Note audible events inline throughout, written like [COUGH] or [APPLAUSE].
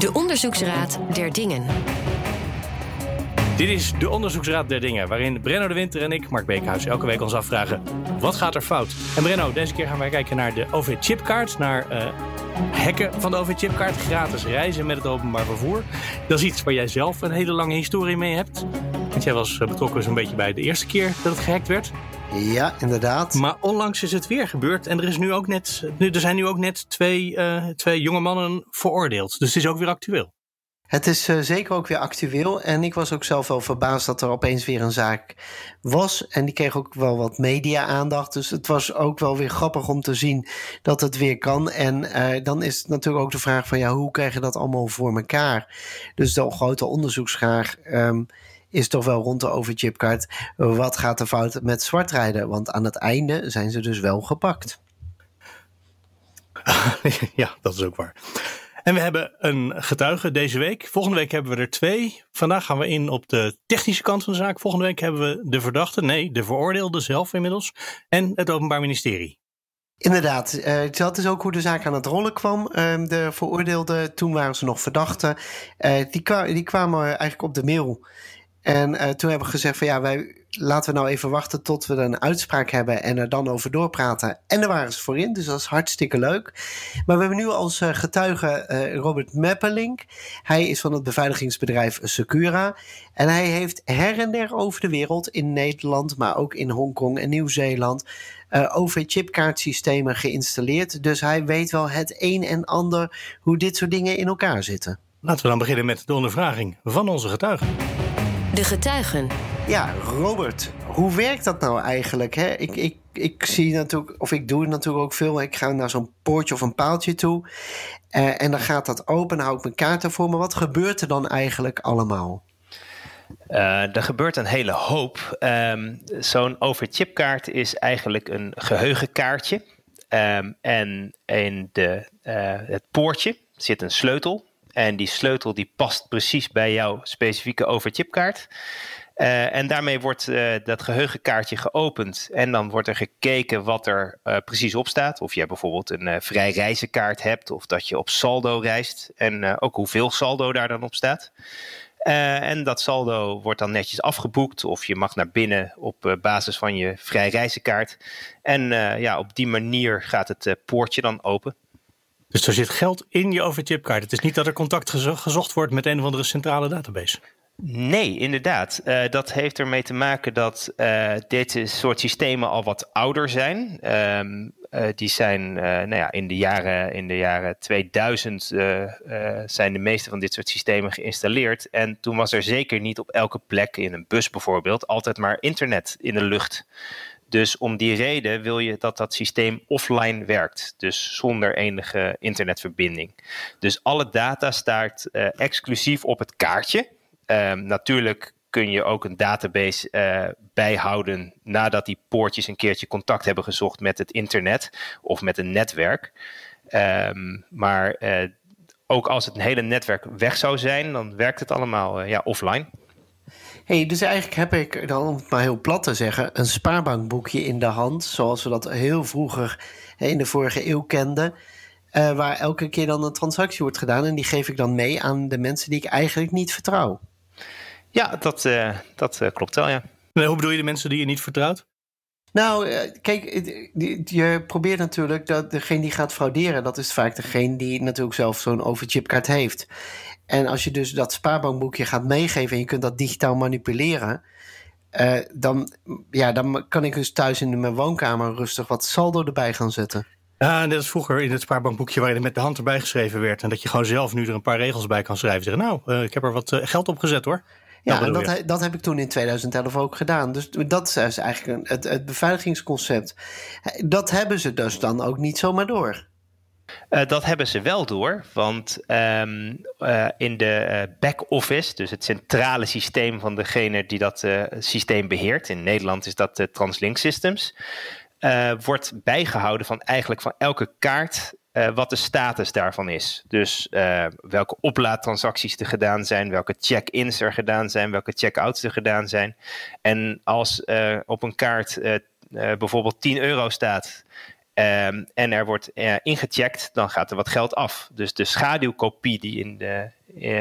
De Onderzoeksraad der Dingen. Dit is de Onderzoeksraad der Dingen, waarin Brenno de Winter en ik, Mark Beekhuis, elke week ons afvragen: wat gaat er fout? En Brenno, deze keer gaan wij kijken naar de OV-chipkaart, naar uh, hacken van de OV-chipkaart, gratis reizen met het openbaar vervoer. Dat is iets waar jij zelf een hele lange historie mee hebt. Want jij was betrokken zo'n beetje bij de eerste keer dat het gehackt werd. Ja, inderdaad. Maar onlangs is het weer gebeurd en er, is nu ook net, er zijn nu ook net twee, uh, twee jonge mannen veroordeeld. Dus het is ook weer actueel. Het is uh, zeker ook weer actueel. En ik was ook zelf wel verbaasd dat er opeens weer een zaak was. En die kreeg ook wel wat media-aandacht. Dus het was ook wel weer grappig om te zien dat het weer kan. En uh, dan is het natuurlijk ook de vraag van ja, hoe krijg je dat allemaal voor elkaar? Dus de grote onderzoeksvraag. Um, is toch wel rond de overchipkaart. Wat gaat er fout met zwartrijden? Want aan het einde zijn ze dus wel gepakt. [LAUGHS] ja, dat is ook waar. En we hebben een getuige deze week. Volgende week hebben we er twee. Vandaag gaan we in op de technische kant van de zaak. Volgende week hebben we de verdachte, nee, de veroordeelde zelf inmiddels. En het Openbaar Ministerie. Inderdaad, uh, dat is ook hoe de zaak aan het rollen kwam. Uh, de veroordeelden, toen waren ze nog verdachten. Uh, die, die, kwamen eigenlijk op de mail en uh, toen hebben we gezegd van ja, wij laten we nou even wachten tot we een uitspraak hebben en er dan over doorpraten. En daar waren ze voor in, dus dat is hartstikke leuk. Maar we hebben nu als uh, getuige uh, Robert Meppelink. Hij is van het beveiligingsbedrijf Secura. En hij heeft her en der over de wereld, in Nederland, maar ook in Hongkong en Nieuw-Zeeland, OV-chipkaartsystemen geïnstalleerd. Dus hij weet wel het een en ander hoe dit soort dingen in elkaar zitten. Laten we dan beginnen met de ondervraging van onze getuigen. De getuigen. Ja, Robert, hoe werkt dat nou eigenlijk? Hè? Ik, ik, ik zie natuurlijk, of ik doe het natuurlijk ook veel. Ik ga naar zo'n poortje of een paaltje toe. Uh, en dan gaat dat open, dan hou ik mijn kaart ervoor. Maar wat gebeurt er dan eigenlijk allemaal? Uh, er gebeurt een hele hoop. Um, Zo'n overchipkaart is eigenlijk een geheugenkaartje. Um, en in de, uh, het poortje zit een sleutel. En die sleutel die past precies bij jouw specifieke overchipkaart. Uh, en daarmee wordt uh, dat geheugenkaartje geopend. En dan wordt er gekeken wat er uh, precies op staat. Of je bijvoorbeeld een vrij reizenkaart hebt. Of dat je op saldo reist. En ook hoeveel saldo daar dan op staat. en dat saldo wordt dan netjes afgeboekt. Of je mag naar binnen op basis van je vrij reizenkaart. En ja, op die manier gaat het poortje dan open. Dus er zit geld in je overchipkaart. Het is niet dat er contact gezocht wordt met een of andere centrale database. Nee, inderdaad. Uh, dat heeft ermee te maken dat uh, dit soort systemen al wat ouder zijn. Um, uh, die zijn nou ja, in, de jaren, in de jaren 2000 zijn de meeste van dit soort systemen geïnstalleerd. En toen was er zeker niet op elke plek, in een bus bijvoorbeeld, altijd maar internet in de lucht. Dus om die reden wil je dat dat systeem offline werkt, dus zonder enige internetverbinding. Dus alle data staat uh, exclusief op het kaartje. Um, natuurlijk kun je ook een database uh, bijhouden nadat die poortjes een keertje contact hebben gezocht met het internet of met een netwerk. Um, maar uh, ook als het hele netwerk weg zou zijn, dan werkt het allemaal ja, offline hey, dus eigenlijk heb ik dan, om het maar heel plat te zeggen, een spaarbankboekje in de hand. Zoals we dat heel vroeger in de vorige eeuw kenden. Uh, waar elke keer dan een transactie wordt gedaan. En die geef ik dan mee aan de mensen die ik eigenlijk niet vertrouw. Ja, dat, uh, dat uh, klopt wel, ja. Nee, hoe bedoel je de mensen die je niet vertrouwt? Nou, kijk, je probeert natuurlijk dat degene die gaat frauderen, dat is vaak degene die natuurlijk zelf zo'n overchipkaart heeft. En als je dus dat spaarbankboekje gaat meegeven en je kunt dat digitaal manipuleren, uh, dan, ja, dan kan ik dus thuis in mijn woonkamer rustig wat saldo erbij gaan zetten. Ja, net als vroeger in het spaarbankboekje waar je met de hand erbij geschreven werd. En dat je gewoon zelf nu er een paar regels bij kan schrijven. Zeggen, nou, uh, ik heb er wat geld op gezet hoor. Ja, en dat, dat heb ik toen in 2011 ook gedaan. Dus dat is eigenlijk het, het beveiligingsconcept. Dat hebben ze dus dan ook niet zomaar door. Uh, dat hebben ze wel door, want um, uh, in de uh, back-office, dus het centrale systeem van degene die dat systeem beheert, in Nederland is dat Translink Systems, wordt bijgehouden van eigenlijk van elke kaart wat de status daarvan is. Dus welke oplaadtransacties er gedaan zijn, welke check-ins er gedaan zijn, welke check-outs er gedaan zijn. En als op een kaart bijvoorbeeld 10 euro staat ehm, en er wordt ingecheckt, dan gaat er wat geld af. Dus de schaduwkopie die in de,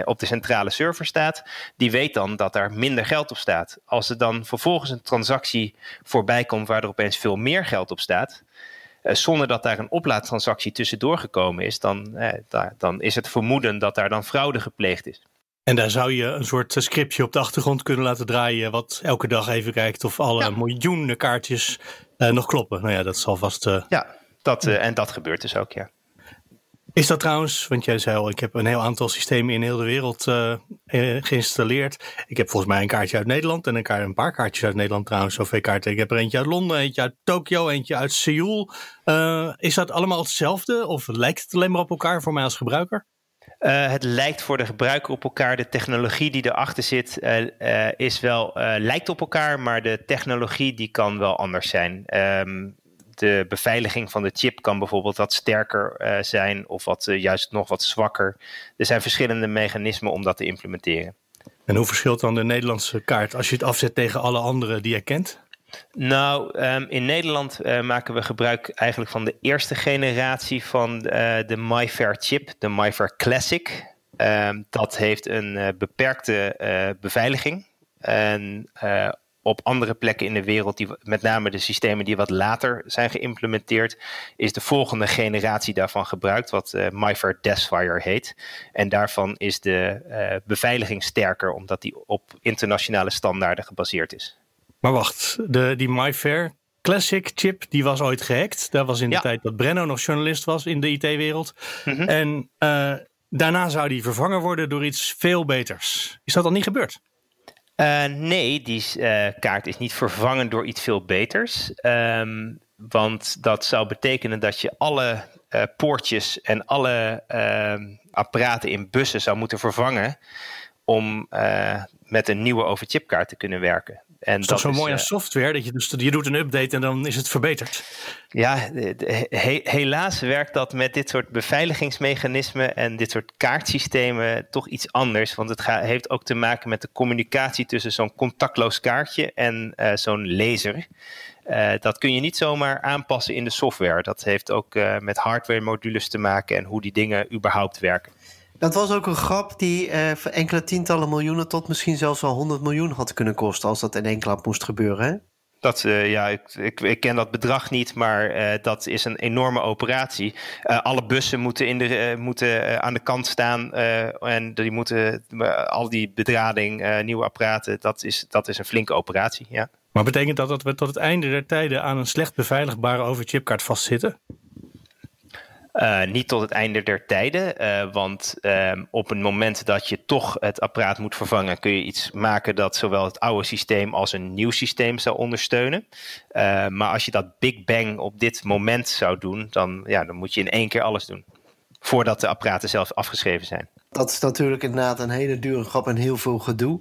op de centrale server staat, die weet dan dat er minder geld op staat. Als er dan vervolgens een transactie voorbij komt waar er opeens veel meer geld op staat, zonder dat daar een oplaadtransactie tussendoor gekomen is, dan, daar, dan is het vermoeden dat daar dan fraude gepleegd is. En daar zou je een soort scriptje op de achtergrond kunnen laten draaien, wat elke dag even kijkt of alle ja. miljoenen kaartjes uh, nog kloppen. Nou ja, dat zal vast. Uh... Ja, dat, uh, en dat gebeurt dus ook, ja. Is dat trouwens, want jij zei al, ik heb een heel aantal systemen in heel de wereld geïnstalleerd. Ik heb volgens mij een kaartje uit Nederland en een, een paar kaartjes uit Nederland trouwens, zoveel kaarten. Ik heb er eentje uit Londen, eentje uit Tokio, eentje uit Seoul. is dat allemaal hetzelfde of lijkt het alleen maar op elkaar voor mij als gebruiker? Uh, het lijkt voor de gebruiker op elkaar. De technologie die erachter zit, is wel, lijkt op elkaar, maar de technologie die kan wel anders zijn. Um, de beveiliging van de chip kan bijvoorbeeld wat sterker zijn of wat, juist nog wat zwakker. Er zijn verschillende mechanismen om dat te implementeren. En hoe verschilt dan de Nederlandse kaart als je het afzet tegen alle andere die je kent? Nou, um, in Nederland uh, maken we gebruik eigenlijk van de eerste generatie van de MyFair chip, de MyFair Classic. Um, dat heeft een beperkte beveiliging. En op andere plekken in de wereld, die, met name de systemen die wat later zijn geïmplementeerd, is de volgende generatie daarvan gebruikt, wat MyFair Deathfire heet. En daarvan is de beveiliging sterker, omdat die op internationale standaarden gebaseerd is. Maar wacht, de, die MyFair Classic chip, die was ooit gehackt. Dat was in de ja. tijd dat Brenno nog journalist was in de IT-wereld. Mm -hmm. En uh, daarna zou die vervangen worden door iets veel beters. Is dat al niet gebeurd? Uh, nee, die uh, kaart is niet vervangen door iets veel beters. Um, want dat zou betekenen dat je alle poortjes en alle apparaten in bussen zou moeten vervangen om met een nieuwe overchipkaart te kunnen werken. En dat is toch zo mooi aan uh, software dat je dus je doet een update en dan is het verbeterd. Ja, he, helaas werkt dat met dit soort beveiligingsmechanismen en dit soort kaartsystemen toch iets anders. Want het ga, heeft ook te maken met de communicatie tussen zo'n contactloos kaartje en uh, zo'n laser. Uh, dat kun je niet zomaar aanpassen in de software. Dat heeft ook met hardware modules te maken en hoe die dingen überhaupt werken. Dat was ook een grap die uh, voor enkele tientallen miljoenen tot misschien zelfs wel 100 miljoen had kunnen kosten als dat in één klap moest gebeuren. Hè? Dat, uh, ja, ik, ik, ik, ken dat bedrag niet, maar uh, dat is een enorme operatie. alle bussen moeten, in de, moeten aan de kant staan en die moeten al die bedrading, nieuwe apparaten, dat is, dat is een flinke operatie. Ja. Maar betekent dat dat we tot het einde der tijden aan een slecht beveiligbare overchipkaart vastzitten? Uh, niet tot het einde der tijden, uh, want uh, op het moment dat je toch het apparaat moet vervangen, kun je iets maken dat zowel het oude systeem als een nieuw systeem zou ondersteunen. maar als je dat Big Bang op dit moment zou doen, dan, ja, dan moet je in één keer alles doen. Voordat de apparaten zelf afgeschreven zijn. Dat is natuurlijk inderdaad een hele dure grap en heel veel gedoe.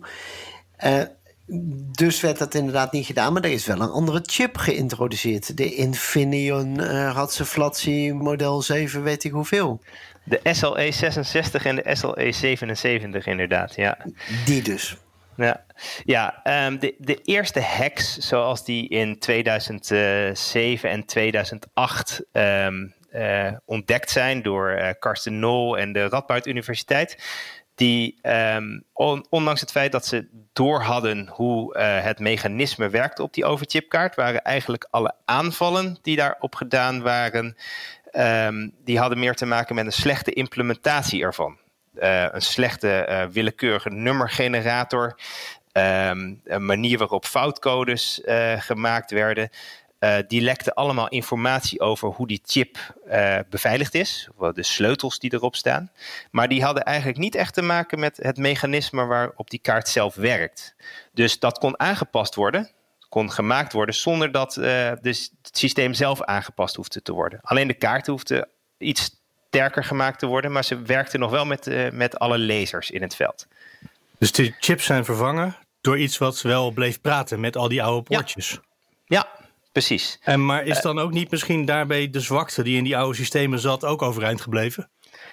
Dus werd dat inderdaad niet gedaan, maar er is wel een andere chip geïntroduceerd. De Infineon uh, model 7, weet ik hoeveel. De SLE 66 en de SLE 77 inderdaad, ja. Die dus. Ja, ja um, de, de eerste hacks zoals die in 2007 en 2008 um, uh, ontdekt zijn door uh, Karsten Nol en de Radboud Universiteit die on, ondanks het feit dat ze door hadden hoe uh, het mechanisme werkte op die overchipkaart, waren eigenlijk alle aanvallen die daarop gedaan waren, um, die hadden meer te maken met een slechte implementatie ervan. Uh, een slechte uh, willekeurige nummergenerator, um, een manier waarop foutcodes gemaakt werden. Uh, die lekten allemaal informatie over hoe die chip uh, beveiligd is, de sleutels die erop staan. Maar die hadden eigenlijk niet echt te maken met het mechanisme waarop die kaart zelf werkt. Dus dat kon aangepast worden, kon gemaakt worden zonder dat uh, dus het systeem zelf aangepast hoefde te worden. Alleen de kaarten hoefden iets sterker gemaakt te worden, maar ze werkten nog wel met, met alle lasers in het veld. Dus de chips zijn vervangen door iets wat wel bleef praten met al die oude poortjes. Ja. ja. Precies. En maar is dan ook niet misschien daarbij de zwakte die in die oude systemen zat ook overeind gebleven?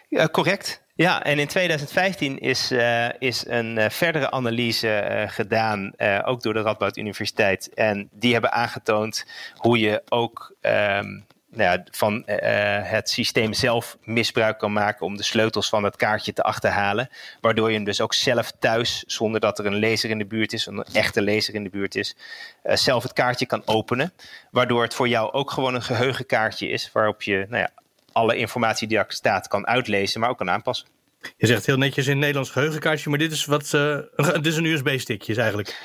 Ja, correct. Ja, en in 2015 is, uh, is een uh, verdere analyse uh, gedaan, ook door de Radboud Universiteit. En die hebben aangetoond hoe je ook um, nou van het systeem zelf misbruik kan maken om de sleutels van het kaartje te achterhalen. Waardoor je hem dus ook zelf thuis, zonder dat er een lezer in de buurt is, een echte lezer in de buurt is, zelf het kaartje kan openen. Waardoor het voor jou ook gewoon een geheugenkaartje is, waarop je nou ja, alle informatie die er staat kan uitlezen, maar ook kan aanpassen. Je zegt heel netjes in Nederlands geheugenkaartje, maar dit is wat. Het is een USB-stickje, eigenlijk.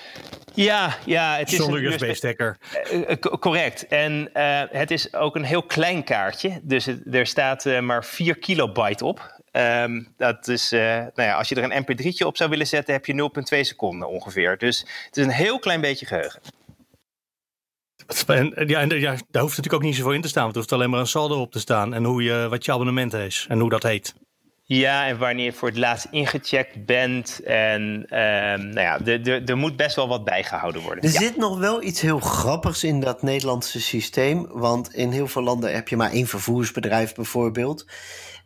Ja, ja. Het Zonder USB-stekker. USB uh, correct. En uh, het is ook een heel klein kaartje. Dus het, er staat maar 4 kilobyte op. Um, dat is, nou ja, als je er een mp3'tje op zou willen zetten, heb je 0,2 seconden ongeveer. Dus het is een heel klein beetje geheugen. En, ja, en ja, daar hoeft natuurlijk ook niet zoveel in te staan. Want er hoeft alleen maar een saldo op te staan. En hoe je, wat je abonnement is en hoe dat heet. Ja, en wanneer je voor het laatst ingecheckt bent. En um, nou ja, er moet best wel wat bijgehouden worden. Er zit nog wel iets heel grappigs in dat Nederlandse systeem. Want in heel veel landen heb je maar één vervoersbedrijf bijvoorbeeld.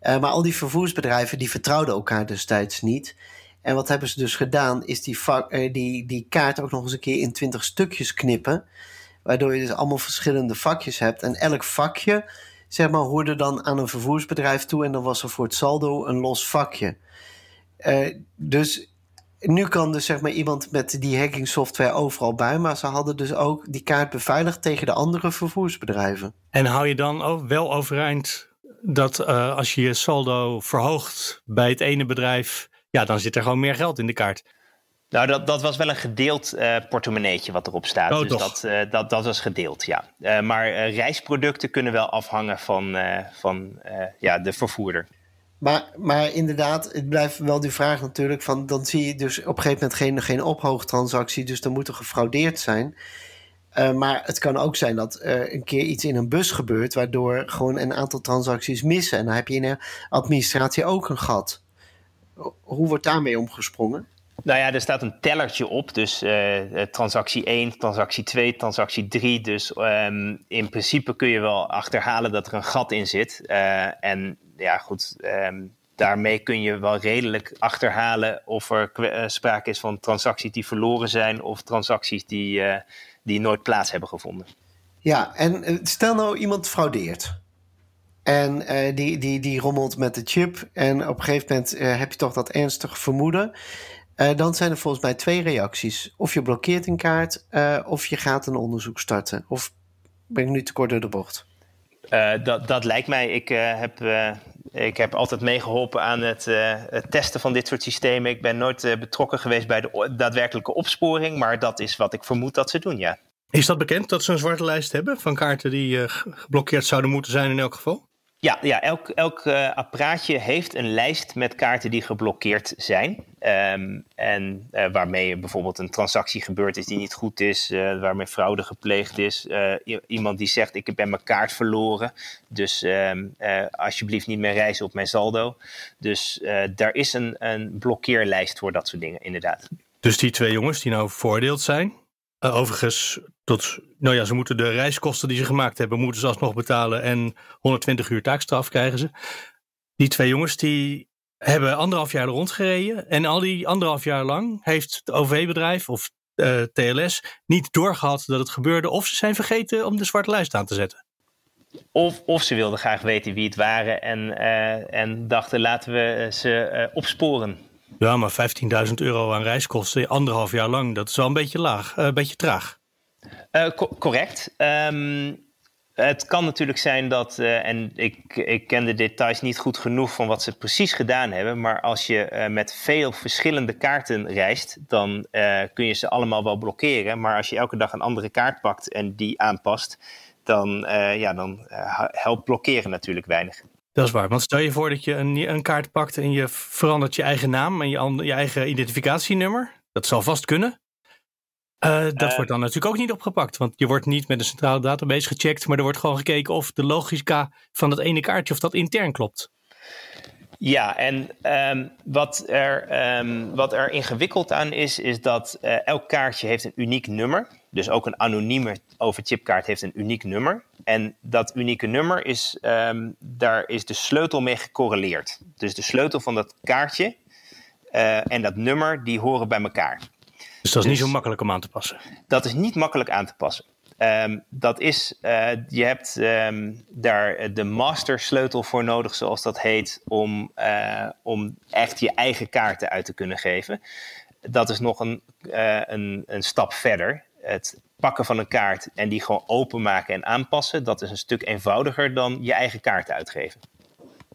Uh, maar al die vervoersbedrijven die vertrouwden elkaar destijds niet. En wat hebben ze dus gedaan, is die, uh, die, die kaart ook nog eens een keer in twintig stukjes knippen. Waardoor je dus allemaal verschillende vakjes hebt. En elk vakje zeg maar, hoorde dan aan een vervoersbedrijf toe en dan was er voor het saldo een los vakje. Uh, dus nu kan dus zeg maar iemand met die hacking software overal bij, maar ze hadden dus ook die kaart beveiligd tegen de andere vervoersbedrijven. En hou je dan ook wel overeind dat uh, als je je saldo verhoogt bij het ene bedrijf, ja, dan zit er gewoon meer geld in de kaart. Nou, dat, dat was wel een gedeeld uh, portemonneetje wat erop staat. Oh, dus toch? Dat, uh, dat, dat was gedeeld, ja. Uh, maar reisproducten kunnen wel afhangen van, van ja, de vervoerder. Maar, maar inderdaad, het blijft wel die vraag natuurlijk van... dan zie je dus op een gegeven moment geen, geen ophoogtransactie... dus dan moet er gefraudeerd zijn. maar het kan ook zijn dat een keer iets in een bus gebeurt... waardoor gewoon een aantal transacties missen. En dan heb je in de administratie ook een gat. Hoe wordt daarmee omgesprongen? Nou ja, er staat een tellertje op. Dus uh, transactie 1, transactie 2, transactie 3. Dus um, in principe kun je wel achterhalen dat er een gat in zit. Uh, en ja, goed, um, daarmee kun je wel redelijk achterhalen of er sprake is van transacties die verloren zijn of transacties die, die nooit plaats hebben gevonden. Ja, en stel nou iemand fraudeert. En die, die, die rommelt met de chip. En op een gegeven moment heb je toch dat ernstige vermoeden. Uh, dan zijn er volgens mij twee reacties. Of je blokkeert een kaart, uh, of je gaat een onderzoek starten. Of ben ik nu te kort door de bocht? Uh, dat, dat lijkt mij. Ik, heb, ik heb altijd meegeholpen aan het, het, testen van dit soort systemen. Ik ben nooit betrokken geweest bij de daadwerkelijke opsporing. Maar dat is wat ik vermoed dat ze doen, ja. Is dat bekend dat ze een zwarte lijst hebben van kaarten die geblokkeerd zouden moeten zijn in elk geval? Ja, ja elk, elk uh, apparaatje heeft een lijst met kaarten die geblokkeerd zijn. Um, en uh, waarmee bijvoorbeeld een transactie gebeurd is die niet goed is, uh, waarmee fraude gepleegd is. iemand die zegt: Ik ben mijn kaart verloren, dus um, alsjeblieft niet meer reizen op mijn saldo. Dus daar is een, een blokkeerlijst voor dat soort dingen, inderdaad. Dus die twee jongens die nou veroordeeld zijn, uh, overigens, tot, nou ja, ze moeten de reiskosten die ze gemaakt hebben, moeten ze alsnog betalen. En 120 uur taakstraf krijgen ze. Die twee jongens die hebben anderhalf jaar er rondgereden. En al die anderhalf jaar lang heeft het OV-bedrijf of uh, TLS niet doorgehad dat het gebeurde. Of ze zijn vergeten om de zwarte lijst aan te zetten. Of, of ze wilden graag weten wie het waren en, uh, en dachten laten we ze opsporen. Ja, maar 15.000 euro aan reiskosten anderhalf jaar lang, dat is wel een beetje laag, uh, een beetje traag. Co correct. Um, het kan natuurlijk zijn dat, uh, en ik, ik ken de details niet goed genoeg van wat ze precies gedaan hebben, maar als je met veel verschillende kaarten reist, dan kun je ze allemaal wel blokkeren. Maar als je elke dag een andere kaart pakt en die aanpast, dan, ja, dan helpt blokkeren natuurlijk weinig. Dat is waar. Want stel je voor dat je een, een kaart pakt en je verandert je eigen naam en je, je eigen identificatienummer. Dat zal vast kunnen. Uh, dat uh, wordt dan natuurlijk ook niet opgepakt. Want je wordt niet met een centrale database gecheckt, maar er wordt gewoon gekeken of de logica van dat ene kaartje of dat intern klopt. Ja, en um, wat, er, um, wat er ingewikkeld aan is, is dat uh, elk kaartje heeft een uniek nummer. Dus ook een anonieme overchipkaart heeft een uniek nummer. En dat unieke nummer is, um, daar is de sleutel mee gecorreleerd. Dus de sleutel van dat kaartje uh, en dat nummer, die horen bij elkaar. Dus dat is dus, niet zo makkelijk om aan te passen? Dat is niet makkelijk aan te passen. Ehm, dat is, uh, je hebt um, daar de mastersleutel voor nodig, zoals dat heet, om, uh, om echt je eigen kaarten uit te kunnen geven. Dat is nog een, een, een stap verder. Het pakken van een kaart en die gewoon openmaken en aanpassen, dat is een stuk eenvoudiger dan je eigen kaarten uitgeven.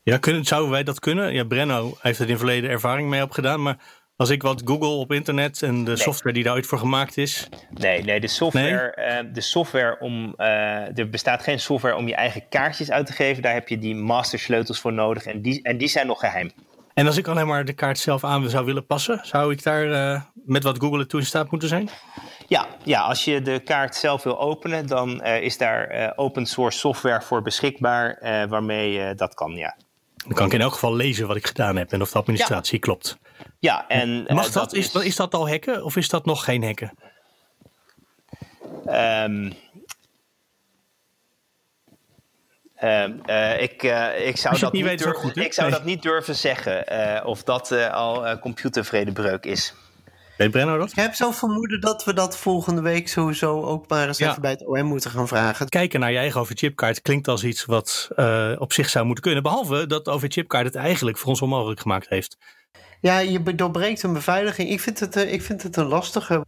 Ja, kunnen, zouden wij dat kunnen? Ja, Brenno heeft er in het verleden ervaring mee opgedaan, maar als ik wat google op internet en de software die daar ooit voor gemaakt is. Nee, nee de software, nee? Uh, de software om. Uh, er bestaat geen software om je eigen kaartjes uit te geven. Daar heb je die mastersleutels voor nodig en die, en die zijn nog geheim. En als ik alleen maar de kaart zelf aan zou willen passen, zou ik daar uh, met wat Google toe in staat moeten zijn? Ja, ja, als je de kaart zelf wil openen, dan is daar open source software voor beschikbaar waarmee dat kan, ja. Dan kan ik in elk geval lezen wat ik gedaan heb en of de administratie ja. klopt. Ja, en. Mag uh, dat, is, is dat al hacken of is dat nog geen hacken? Um, um, uh, ik, uh, ik zou, dat niet, weet, durven, goed, ik zou nee. dat niet durven zeggen of dat al computervredebreuk is. Weet Brenno dat? Ik heb zo vermoeden dat we dat volgende week sowieso ook maar eens Ja. even bij het OM moeten gaan vragen. Kijken naar je eigen OV-chipkaart klinkt als iets wat eh, op zich zou moeten kunnen. Behalve dat de OV-chipkaart het eigenlijk voor ons onmogelijk gemaakt heeft. Ja, je doorbreekt een beveiliging. Ik vind het, eh, ik vind het een lastige.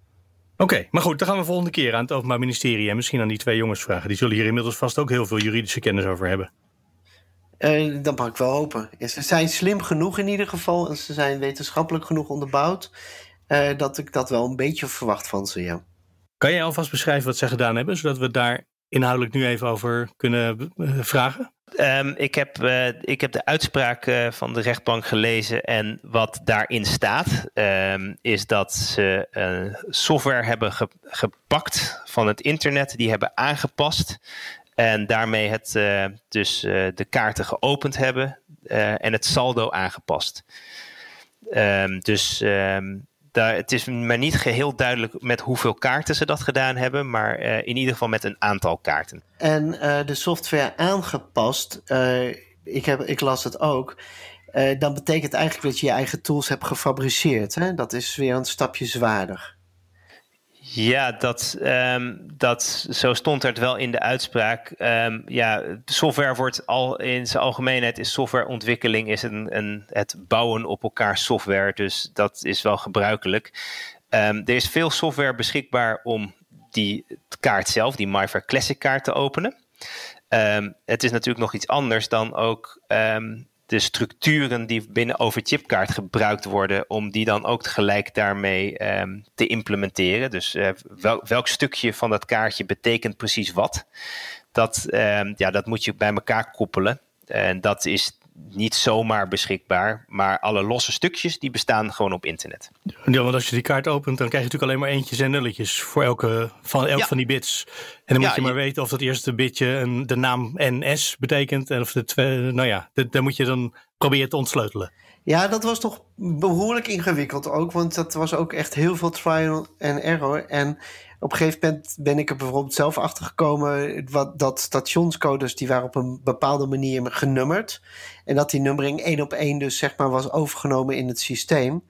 Oké, maar goed, dan gaan we volgende keer aan het Openbaar Ministerie en misschien aan die twee jongens vragen. Die zullen hier inmiddels vast ook heel veel juridische kennis over hebben. Eh, dat mag ik wel hopen. Ja, Ze zijn slim genoeg in ieder geval. En ze zijn wetenschappelijk genoeg onderbouwd. eh, dat ik dat wel een beetje verwacht van ze, ja. Kan jij alvast beschrijven wat zij gedaan hebben, zodat we daar inhoudelijk nu even over kunnen eh, vragen? Um, ik, heb, uh, ik heb de uitspraak uh, van de rechtbank gelezen en wat daarin staat um, is dat ze uh, software hebben ge gepakt van het internet, die hebben aangepast en daarmee het, dus de kaarten geopend hebben en het saldo aangepast. Um, dus daar, het is me niet geheel duidelijk met hoeveel kaarten ze dat gedaan hebben, maar uh, in ieder geval met een aantal kaarten. En uh, de software aangepast, uh, ik, heb, ik las het ook. dan betekent eigenlijk dat je je eigen tools hebt gefabriceerd. Hè? Dat is weer een stapje zwaarder. Ja, dat, um, dat, zo stond het wel in de uitspraak. Um, ja, software wordt al in zijn algemeenheid is softwareontwikkeling is een, een, het bouwen op elkaar software. Dus dat is wel gebruikelijk. Um, er is veel software beschikbaar om die kaart zelf, die MyFair Classic kaart te openen. het is natuurlijk nog iets anders dan ook de structuren die binnen Overchipkaart gebruikt worden, om die dan ook tegelijk daarmee um, te implementeren. Dus uh, wel, welk stukje van dat kaartje betekent precies wat? Dat, um, ja, dat moet je bij elkaar koppelen. En dat is niet zomaar beschikbaar, maar alle losse stukjes die bestaan gewoon op internet. Ja, want als je die kaart opent, dan krijg je natuurlijk alleen maar eentjes en nulletjes voor elke van, elk ja. van die bits. En dan moet je maar je... weten of dat eerste bitje een, de naam NS betekent en of de twee, nou ja, dan moet je dan proberen te ontsleutelen. Ja, dat was toch behoorlijk ingewikkeld ook, want dat was ook echt heel veel trial en error. En op een gegeven moment ben ik er bijvoorbeeld zelf achter gekomen wat, dat stationscodes die waren op een bepaalde manier genummerd. En dat die nummering één op één dus zeg maar was overgenomen in het systeem.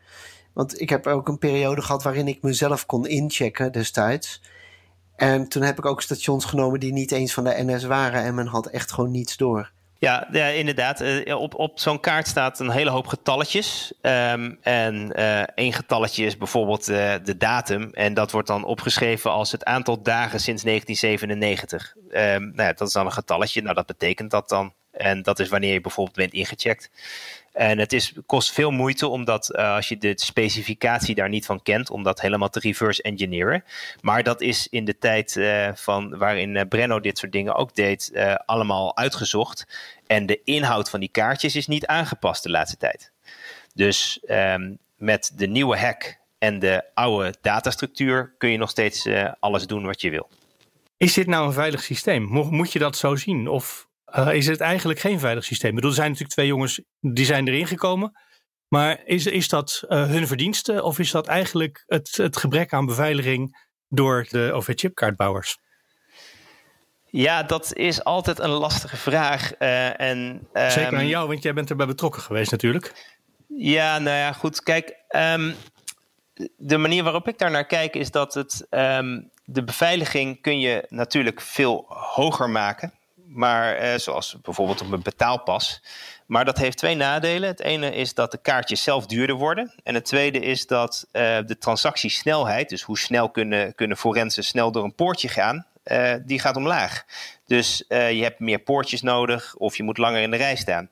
Want ik heb ook een periode gehad waarin ik mezelf kon inchecken destijds. En toen heb ik ook stations genomen die niet eens van de NS waren en men had echt gewoon niets door. Ja, inderdaad. Op, op zo'n kaart staat een hele hoop getalletjes. Um, en uh, één getalletje is bijvoorbeeld uh, de datum. En dat wordt dan opgeschreven als het aantal dagen sinds 1997. Um, nou ja, dat is dan een getalletje. Nou, dat betekent dat dan. En dat is wanneer je bijvoorbeeld bent ingecheckt. En het is, kost veel moeite omdat uh, als je de specificatie daar niet van kent, om dat helemaal te reverse engineeren. Maar dat is in de tijd uh, van waarin uh, Brenno dit soort dingen ook deed, allemaal uitgezocht. En de inhoud van die kaartjes is niet aangepast de laatste tijd. Dus um, met de nieuwe hack en de oude datastructuur kun je nog steeds alles doen wat je wil. Is dit nou een veilig systeem? Moet je dat zo zien? Of uh, is het eigenlijk geen veilig systeem? Ik bedoel, er zijn natuurlijk twee jongens die zijn erin gekomen. Maar is, is dat uh, hun verdienste of is dat eigenlijk het, het gebrek aan beveiliging door de OV-chipkaartbouwers? Ja, dat is altijd een lastige vraag. Uh, en, um, Zeker aan jou, want jij bent erbij betrokken geweest natuurlijk. Ja, nou ja, goed. Kijk, um, de manier waarop ik daar naar kijk is dat het, ehm, de beveiliging kun je natuurlijk veel hoger maken. Maar eh, zoals bijvoorbeeld op een betaalpas. Maar dat heeft twee nadelen. Het ene is dat de kaartjes zelf duurder worden. En het tweede is dat uh, de transactiesnelheid, dus hoe snel kunnen, kunnen forensen snel door een poortje gaan, uh, die gaat omlaag. Dus je hebt meer poortjes nodig of je moet langer in de rij staan.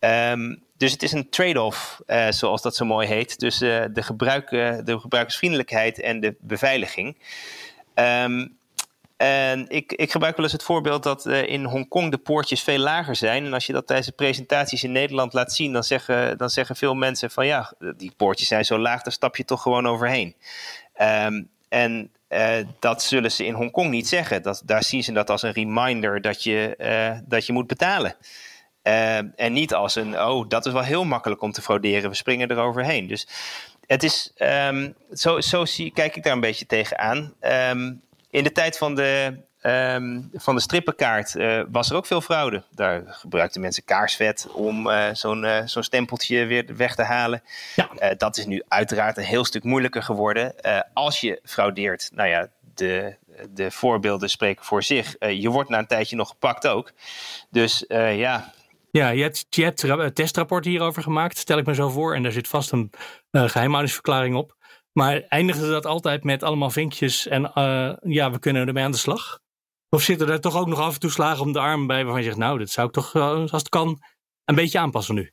Um, dus het is een trade-off, uh, zoals dat zo mooi heet, tussen uh, de, gebruik, de gebruikersvriendelijkheid en de beveiliging. Um, en ik, ik, gebruik wel eens het voorbeeld dat in Hongkong de poortjes veel lager zijn. En als je dat tijdens de presentaties in Nederland laat zien, dan zeggen, dan zeggen veel mensen van ja, die poortjes zijn zo laag, daar stap je toch gewoon overheen. Um, en dat zullen ze in Hongkong niet zeggen. Dat, daar zien ze dat als een reminder dat je, dat je moet betalen. Uh, en niet als een, oh, dat is wel heel makkelijk om te frauderen, we springen eroverheen. Dus het is, um, zo, zo zie, kijk ik daar een beetje tegenaan. Um, in de tijd van de, um, van de strippenkaart uh, was er ook veel fraude. Daar gebruikten mensen kaarsvet om uh, zo'n uh, zo'n stempeltje weer weg te halen. Ja. dat is nu uiteraard een heel stuk moeilijker geworden. als je fraudeert, nou ja, de, de voorbeelden spreken voor zich. je wordt na een tijdje nog gepakt ook. Dus ja, ja, je hebt, je hebt testrapport hierover gemaakt, stel ik me zo voor. En daar zit vast een uh, geheimhoudingsverklaring op. Maar eindigen dat altijd met allemaal vinkjes en uh, ja, we kunnen ermee aan de slag? Of zitten er toch ook nog af en toe slagen om de arm bij waarvan je zegt, nou, dat zou ik toch, uh, als het kan, een beetje aanpassen nu?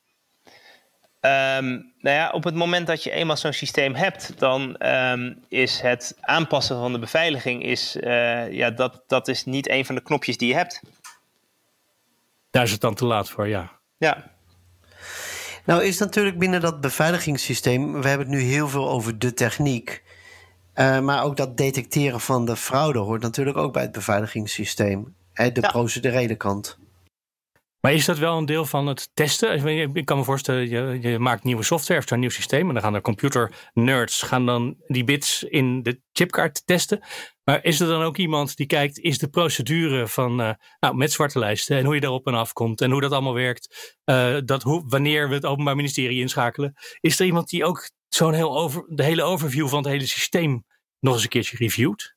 Um, nou ja, op het moment dat je eenmaal zo'n systeem hebt, dan um, is het aanpassen van de beveiliging is, uh, ja, dat, dat is niet een van de knopjes die je hebt. Daar is het dan te laat voor, ja. Ja. Nou is natuurlijk binnen dat beveiligingssysteem, we hebben het nu heel veel over de techniek. Uh, maar ook dat detecteren van de fraude hoort natuurlijk ook bij het beveiligingssysteem. Hè, de ja. procedurele kant. Maar is dat wel een deel van het testen? Ik kan me voorstellen, je, je maakt nieuwe software of een nieuw systeem. En dan gaan de computer nerds gaan dan die bits in de chipkaart testen. Maar is er dan ook iemand die kijkt, is de procedure van, uh, nou, met zwarte lijsten en hoe je daarop en af komt en hoe dat allemaal werkt, uh, dat hoe, wanneer we het Openbaar Ministerie inschakelen, is er iemand die ook zo'n heel over, de hele overview van het hele systeem nog eens een keertje reviewt?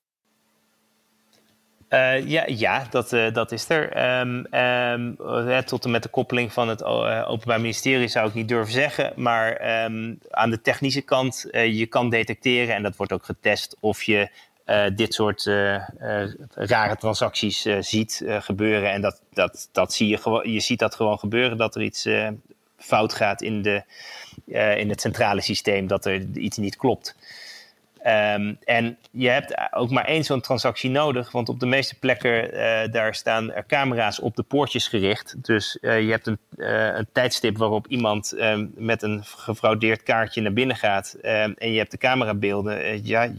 Uh, ja, ja dat, uh, dat is er. Um, um, tot en met de koppeling van het Openbaar Ministerie zou ik niet durven zeggen. Maar um, aan de technische kant, je kan detecteren, en dat wordt ook getest, of je dit soort rare transacties ziet gebeuren. En dat, dat, dat zie je je ziet dat gewoon gebeuren, dat er iets fout gaat in, de, in het centrale systeem, dat er iets niet klopt. Um, en je hebt ook maar één zo'n transactie nodig, want op de meeste plekken uh, daar staan er camera's op de poortjes gericht. Dus uh, je hebt een, uh, een, tijdstip waarop iemand um, met een gefraudeerd kaartje naar binnen gaat um, en je hebt de camerabeelden. ja,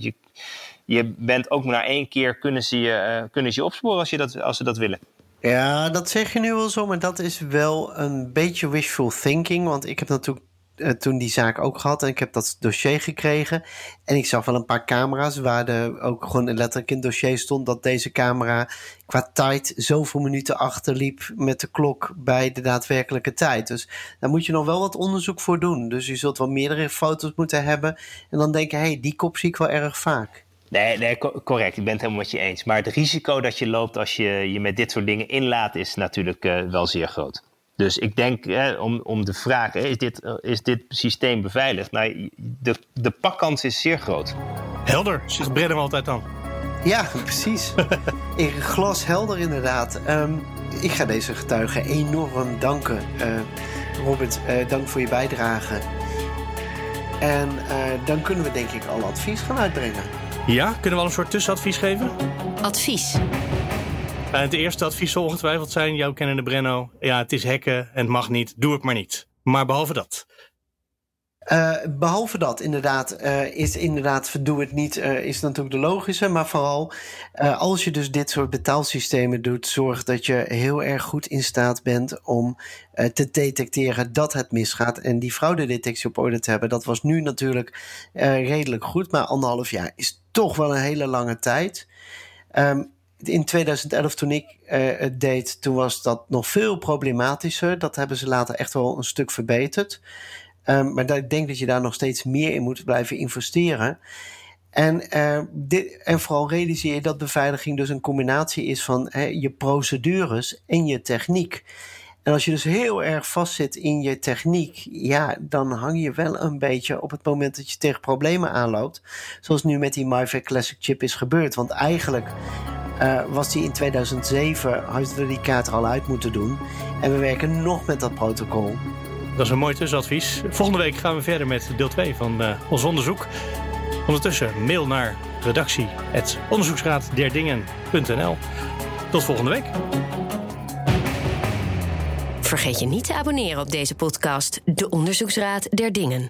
je, bent ook maar één keer kunnen ze je, kunnen ze je opsporen als, je dat, als ze dat willen. Ja, dat zeg je nu wel zo, maar dat is wel een beetje wishful thinking. Want ik heb natuurlijk uh, toen die zaak ook gehad. En ik heb dat dossier gekregen. En ik zag wel een paar camera's waar de, ook gewoon letterlijk in het dossier stond dat deze camera qua tijd zoveel minuten achterliep met de klok bij de daadwerkelijke tijd. Dus daar moet je nog wel wat onderzoek voor doen. Dus je zult wel meerdere foto's moeten hebben. En dan denken, hé, hey, die kop zie ik wel erg vaak. Nee, nee, correct. Ik ben het helemaal met je eens. Maar het risico dat je loopt als je je met dit soort dingen inlaat, is natuurlijk uh, wel zeer groot. Dus ik denk, hè, om, om de vraag, hè, is, dit, is dit systeem beveiligd? Nou, de, de pakkans is zeer groot. Helder, zegt Brennem altijd dan. Ja, precies. [LAUGHS] Glashelder inderdaad. Um, ik ga deze getuigen enorm danken. Uh, Robert, uh, dank voor je bijdrage. En uh, dan kunnen we denk ik al advies gaan uitbrengen. Ja, kunnen we al een soort tussenadvies geven? Advies. Uh, het eerste advies zal ongetwijfeld zijn, jouw kennende Brenno. Ja, het is hacken en het mag niet. Doe het maar niet. Maar behalve dat. Uh, behalve dat, inderdaad, uh, is inderdaad, doe het niet, is natuurlijk de logische. Maar vooral, als je dus dit soort betaalsystemen doet, zorg dat je heel erg goed in staat bent om te detecteren dat het misgaat. En die fraudedetectie op orde te hebben, dat was nu natuurlijk redelijk goed. Maar anderhalf jaar is toch wel een hele lange tijd. Um, in 2011, toen ik uh, het deed, toen was dat nog veel problematischer. Dat hebben ze later echt wel een stuk verbeterd. Um, maar ik denk dat je daar nog steeds meer in moet blijven investeren. En, uh, dit, en vooral realiseer je dat beveiliging dus een combinatie is van je procedures en je techniek. En als je dus heel erg vastzit in je techniek, ja, dan hang je wel een beetje op het moment dat je tegen problemen aanloopt. Zoals nu met die MyVac Classic chip is gebeurd. Want eigenlijk uh, was die in 2007, hadden we die kaart er al uit moeten doen. En we werken nog met dat protocol. Dat is een mooi tussenadvies. Volgende week gaan we verder met deel 2 van uh, ons onderzoek. Ondertussen mail naar redactie.onderzoeksraadderdingen.nl. Tot volgende week. Vergeet je niet te abonneren op deze podcast, De Onderzoeksraad der Dingen.